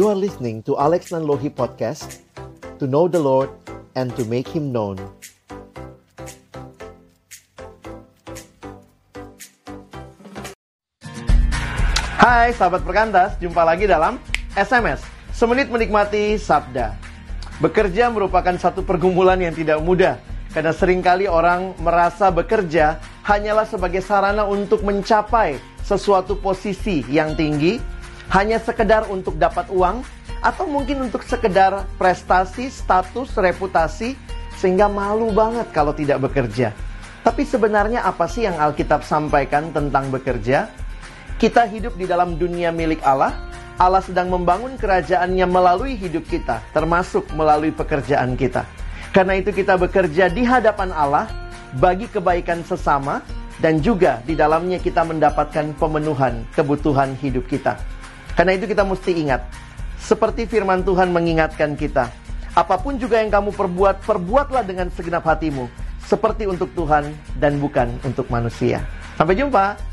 You are listening to Alex Nanlohi Podcast To know the Lord and to make Him known. Hai sahabat perkantas, jumpa lagi dalam SMS Semenit menikmati Sabda. Bekerja merupakan satu pergumulan yang tidak mudah Karena sering kali orang merasa bekerja hanyalah sebagai sarana untuk mencapai sesuatu posisi yang tinggi Hanya sekedar untuk dapat uang Atau mungkin untuk sekedar prestasi, status, reputasi Sehingga malu banget kalau tidak bekerja Tapi sebenarnya apa sih yang Alkitab sampaikan tentang bekerja? Kita hidup di dalam dunia milik Allah. Allah sedang membangun kerajaannya melalui hidup kita, termasuk melalui pekerjaan kita. Karena itu kita bekerja di hadapan Allah bagi kebaikan sesama dan juga di dalamnya kita mendapatkan pemenuhan kebutuhan hidup kita. Karena itu kita mesti ingat, seperti firman Tuhan mengingatkan kita, apa pun juga yang kamu perbuat, perbuatlah dengan segenap hatimu, seperti untuk Tuhan dan bukan untuk manusia. Sampai jumpa.